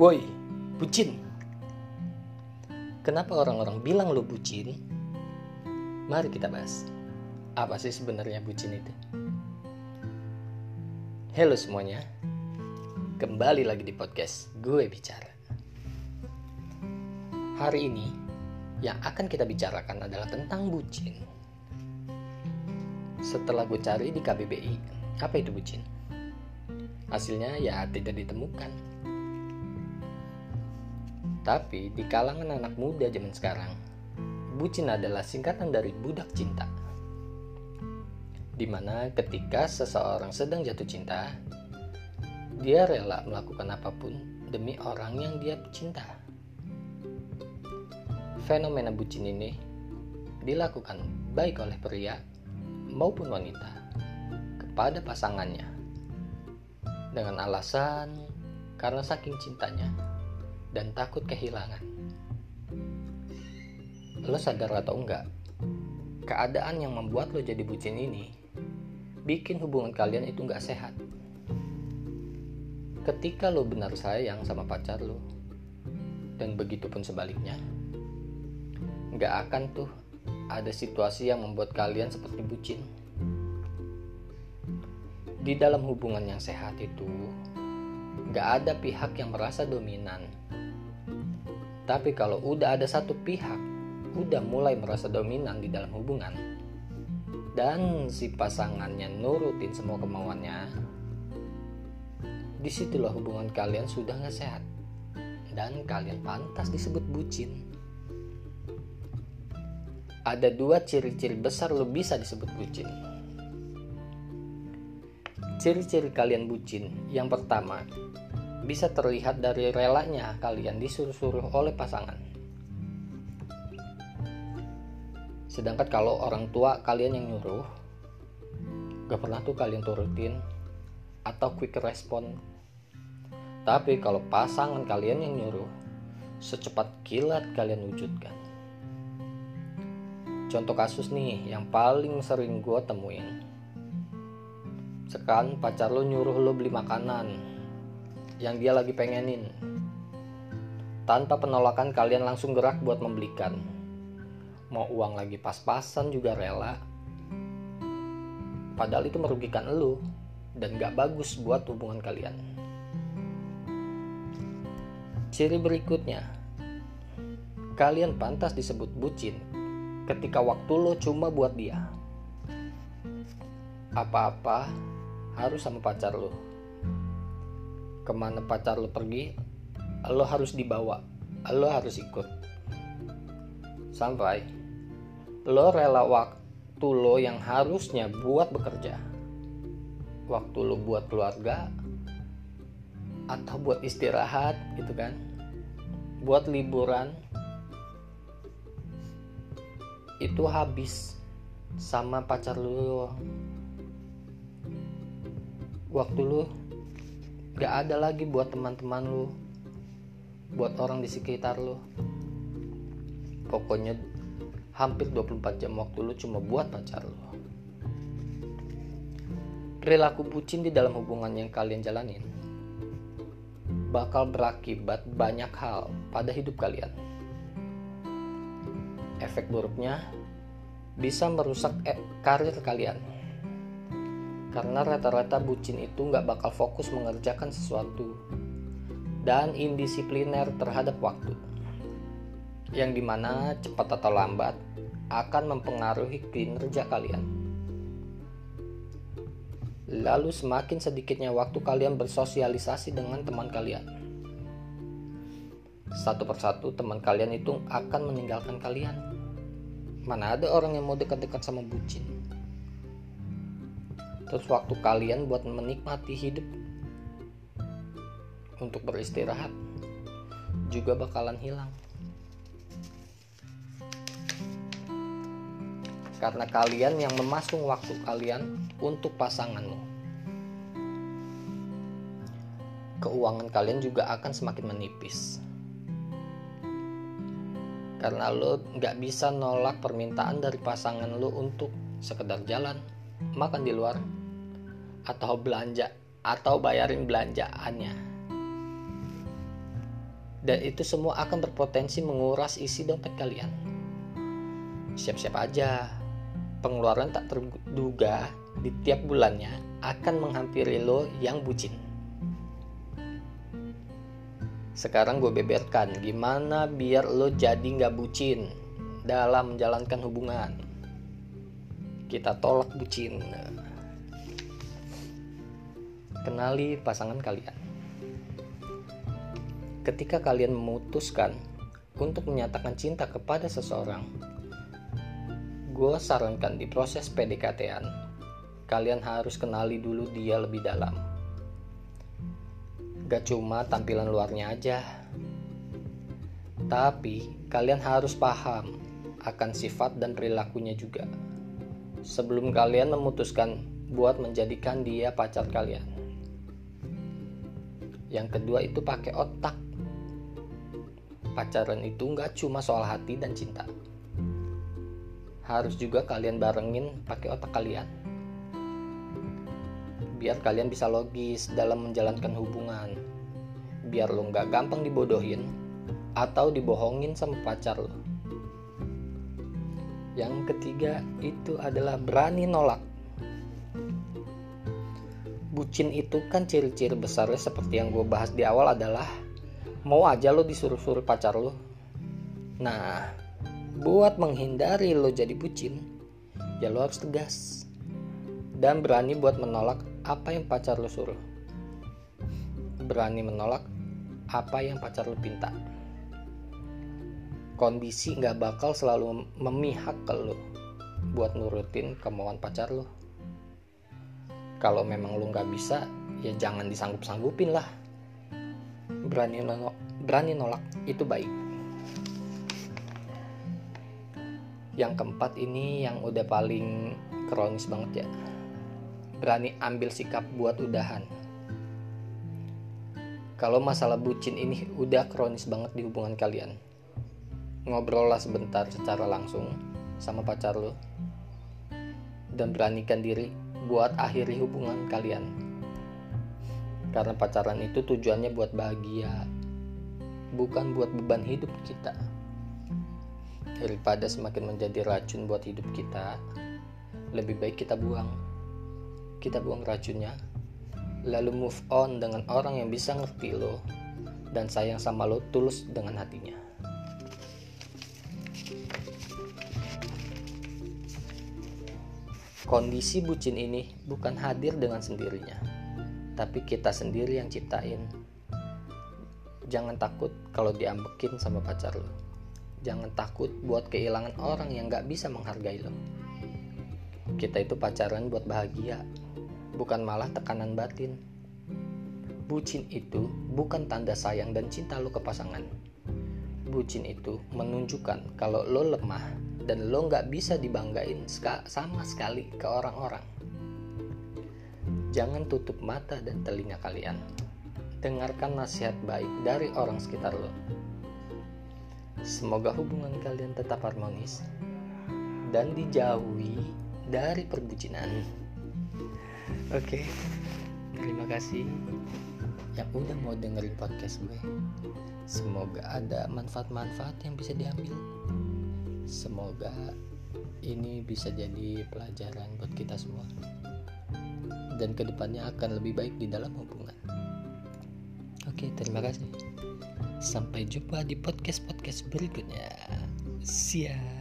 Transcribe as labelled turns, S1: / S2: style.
S1: Woi, bucin. Kenapa orang-orang bilang lo bucin? Mari kita bahas. Apa sih sebenarnya bucin itu? Halo semuanya. Kembali lagi di podcast Gue Bicara. Hari ini yang akan kita bicarakan adalah tentang bucin. Setelah gue cari di KBBI, apa itu bucin? Hasilnya ya tidak ditemukan. Tapi di kalangan anak muda zaman sekarang, bucin adalah singkatan dari budak cinta. Di mana ketika seseorang sedang jatuh cinta, dia rela melakukan apa pun demi orang yang dia cinta. Fenomena bucin ini dilakukan baik oleh pria maupun wanita kepada pasangannya dengan alasan karena saking cintanya dan takut kehilangan. Lo sadar atau enggak? Keadaan yang membuat lo jadi bucin ini bikin hubungan kalian itu enggak sehat. Ketika lo benar sayang sama pacar lo, dan begitu pun sebaliknya, nggak akan tuh ada situasi yang membuat kalian seperti bucin. Di dalam hubungan yang sehat itu, nggak ada pihak yang merasa dominan. Tapi kalau udah ada satu pihak, udah mulai merasa dominan di dalam hubungan, dan si pasangannya nurutin semua kemauannya, di situlah hubungan kalian sudah nggak sehat, dan kalian pantas disebut bucin. Ada dua ciri-ciri besar lo bisa disebut bucin. Ciri-ciri kalian bucin yang pertama bisa terlihat dari relanya kalian disuruh-suruh oleh pasangan. Sedangkan kalau orang tua kalian yang nyuruh, gak pernah tuh kalian turutin atau quick respon. Tapi kalau pasangan kalian yang nyuruh, secepat kilat kalian wujudkan. Contoh kasus nih yang paling sering gue temuin sekarang pacar lo nyuruh lo beli makanan yang dia lagi pengenin. Tanpa penolakan kalian langsung gerak buat membelikan. Mau uang lagi pas-pasan juga rela. Padahal itu merugikan lo dan gak bagus buat hubungan kalian. Ciri berikutnya, kalian pantas disebut bucin ketika waktu lo cuma buat dia. Apa-apa harus sama pacar lo. Ke mana pacar lo pergi, lo harus dibawa, lo harus ikut. Sampai lo rela waktu lo yang harusnya buat bekerja. Waktu lo buat keluarga atau buat istirahat gitu kan. Buat liburan itu habis sama pacar lo waktu lu gak ada lagi buat teman-teman lu. Buat orang di sekitar lu. Pokoknya hampir 24 jam waktu lu cuma buat pacar lu. Perilaku bucin di dalam hubungan yang kalian jalanin bakal berakibat banyak hal pada hidup kalian. Efek buruknya bisa merusak e karir kalian karena rata-rata bucin itu nggak bakal fokus mengerjakan sesuatu. Dan indisipliner terhadap waktu. Yang di mana cepat atau lambat akan mempengaruhi kinerja kalian. Lalu semakin sedikitnya waktu kalian bersosialisasi dengan teman kalian. Satu persatu teman kalian itu akan meninggalkan kalian. Mana ada orang yang mau dekat-dekat sama bucin terus waktu kalian buat menikmati hidup untuk beristirahat juga bakalan hilang. Karena kalian yang memasung waktu kalian untuk pasanganmu. Keuangan kalian juga akan semakin menipis. Karena lo nggak bisa nolak permintaan dari pasangan lo untuk sekedar jalan makan di luar atau belanja atau bayarin belanjaannya. Dan itu semua akan berpotensi menguras isi dompet kalian. Siap-siap aja, pengeluaran tak terduga di tiap bulannya akan menghampiri lo yang bucin. Sekarang gue beberkan gimana biar lo jadi nggak bucin dalam menjalankan hubungan. Kita tolak bucin. Kenali pasangan kalian. Ketika kalian memutuskan untuk menyatakan cinta kepada seseorang, gue sarankan di proses PDKT-an, kalian harus kenali dulu dia lebih dalam Gak cuma tampilan luarnya aja. Tapi kalian harus paham akan sifat dan perilakunya juga. Sebelum kalian memutuskan buat menjadikan dia pacar kalian. Yang kedua itu pakai otak. Pacaran itu nggak cuma soal hati dan cinta. Harus juga kalian barengin pakai otak kalian biar kalian bisa logis dalam menjalankan hubungan biar lo nggak gampang dibodohin atau dibohongin sama pacar lo yang ketiga itu adalah berani nolak bucin itu kan ciri-ciri besarnya seperti yang gue bahas di awal adalah mau aja lo disuruh-suruh pacar lo nah buat menghindari lo jadi bucin ya lo harus tegas dan berani buat menolak apa yang pacar lo suruh. Berani menolak apa yang pacar lo pinta. Kondisi nggak bakal selalu memihak ke lo buat nurutin kemauan pacar lo. Kalau memang lo nggak bisa, ya jangan disanggup-sanggupin lah. Berani nolak, berani nolak itu baik. Yang keempat ini yang udah paling kronis banget ya berani ambil sikap buat udahan. Kalau masalah bucin ini udah kronis banget di hubungan kalian, ngobrollah sebentar secara langsung sama pacar lo dan beranikan diri buat akhiri hubungan kalian. Karena pacaran itu tujuannya buat bahagia, bukan buat beban hidup kita. Daripada semakin menjadi racun buat hidup kita, lebih baik kita buang kita buang racunnya, lalu move on dengan orang yang bisa ngerti lo dan sayang sama lo tulus dengan hatinya. Kondisi bucin ini bukan hadir dengan sendirinya, tapi kita sendiri yang ciptain. Jangan takut kalau diambekin sama pacar lo. Jangan takut buat kehilangan orang yang gak bisa menghargai lo. Kita itu pacaran buat bahagia, bukan malah tekanan batin. Bucin itu bukan tanda sayang dan cinta lo ke pasangan. Bucin itu menunjukkan kalau lo lemah dan lo nggak bisa dibanggain sama sekali ke orang-orang. Jangan tutup mata dan telinga kalian. Dengarkan nasihat baik dari orang sekitar lo. Semoga hubungan kalian tetap harmonis dan dijauhi dari perbucinan. Oke, terima kasih yang udah mau dengerin podcast gue. Semoga ada manfaat-manfaat yang bisa diambil. Semoga ini bisa jadi pelajaran buat kita semua. Dan ke depannya akan lebih baik di dalam hubungan. Oke, terima kasih. Sampai jumpa di podcast-podcast berikutnya. Siap.